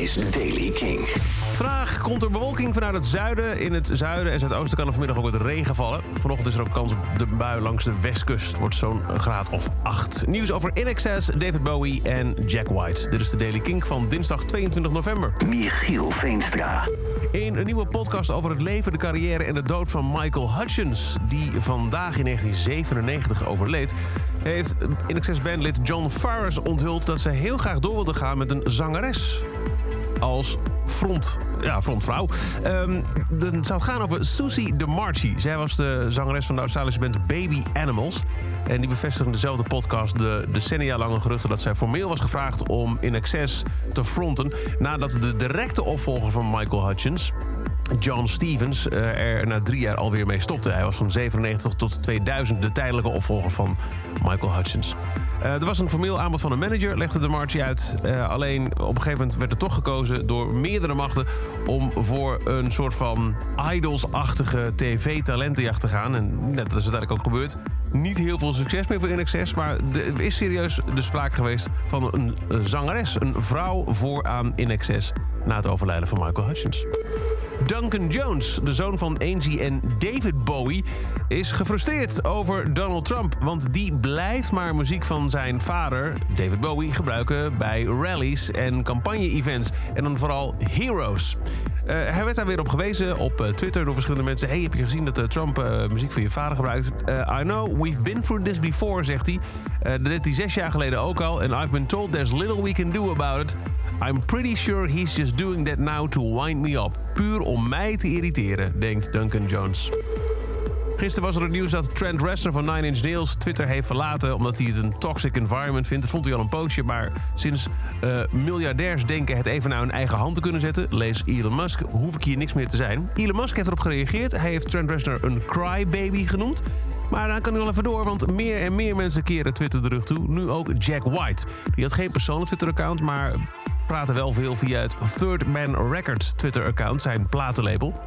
is Daily King. Vandaag komt er bewolking vanuit het zuiden. In het zuiden en zuidoosten kan er vanmiddag ook wat regen vallen. Vanochtend is er ook kans op de bui langs de westkust. Het wordt zo'n graad of 8. Nieuws over In Excess, David Bowie en Jack White. Dit is de Daily Kink van dinsdag 22 november. Michiel Veenstra. In een nieuwe podcast over het leven, de carrière en de dood van Michael Hutchins... die vandaag in 1997 overleed... heeft In Excess bandlid John Farris onthuld dat ze heel graag door wilde gaan met een zangeres als front, ja, frontvrouw. Um, dan zou gaan over Susie DeMarchi. Zij was de zangeres van de Australische band Baby Animals. En die bevestigde in dezelfde podcast de decennia lange geruchten... dat zij formeel was gevraagd om In Excess te fronten... nadat de directe opvolger van Michael Hutchins... John Stevens uh, er na drie jaar alweer mee stopte. Hij was van 97 tot 2000 de tijdelijke opvolger van Michael Hutchins. Uh, er was een formeel aanbod van een manager, legde de Marchi uit. Uh, alleen op een gegeven moment werd er toch gekozen door meerdere machten... om voor een soort van idols-achtige tv-talentenjacht te gaan. En net is uiteindelijk ook gebeurd. Niet heel veel succes meer voor NXS, maar er is serieus de sprake geweest van een, zangeres. Een vrouw vooraan NXS na het overlijden van Michael Hutchins. Duncan Jones, de zoon van Angie en David Bowie, is gefrustreerd over Donald Trump. Want die blijft maar muziek van zijn vader, David Bowie, gebruiken bij rallies en campagne-events. En dan vooral Heroes. Uh, hij werd daar weer op gewezen op uh, Twitter door verschillende mensen. Hey, heb je gezien dat uh, Trump muziek van je vader gebruikt? I know, we've been through this before, zegt hij. dat deed hij zes jaar geleden ook al. And I've been told there's little we can do about it. I'm pretty sure he's just doing that now to wind me up. Puur om mij te irriteren, denkt Duncan Jones. Gisteren was er het nieuws dat Trent Reznor van Nine Inch Nails Twitter heeft verlaten... omdat hij het een toxic environment vindt. Dat vond hij al een poosje, maar sinds uh, miljardairs denken het even naar hun eigen hand te kunnen zetten... lees Elon Musk, hoef ik hier niks meer te zijn. Elon Musk heeft erop gereageerd. Hij heeft Trent Reznor een crybaby genoemd. Maar dan kan hij wel even door, want meer en meer mensen keren Twitter de rug toe. Nu ook Jack White. Die had geen persoonlijk Twitter-account, maar praten wel veel via het Third Man Records Twitter-account, zijn platenlabel.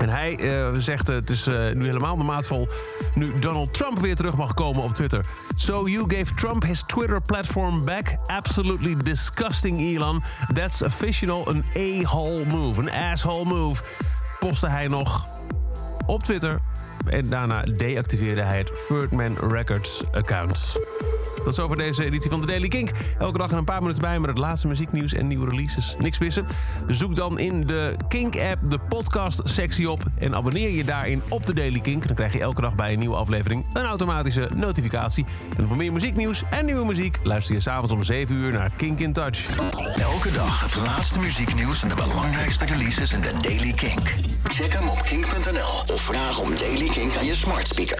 En hij uh, zegt uh, het is uh, nu helemaal de maat vol nu Donald Trump weer terug mag komen op Twitter. So you gave Trump his Twitter platform back? Absolutely disgusting, Elon. That's official an a-hole move, an asshole move. Postte hij nog op Twitter. En daarna deactiveerde hij het Third Man Records account. Dat is over deze editie van de Daily Kink. Elke dag een paar minuten bij met het laatste muzieknieuws en nieuwe releases. Niks missen? Zoek dan in de Kink-app de podcast-sectie op... en abonneer je daarin op de Daily Kink. Dan krijg je elke dag bij een nieuwe aflevering een automatische notificatie. En voor meer muzieknieuws en nieuwe muziek... luister je s'avonds om 7 uur naar Kink in Touch. Elke dag het laatste muzieknieuws en de belangrijkste releases in de Daily Kink. Check hem op kink.nl of vraag om Daily Kink aan je smart speaker.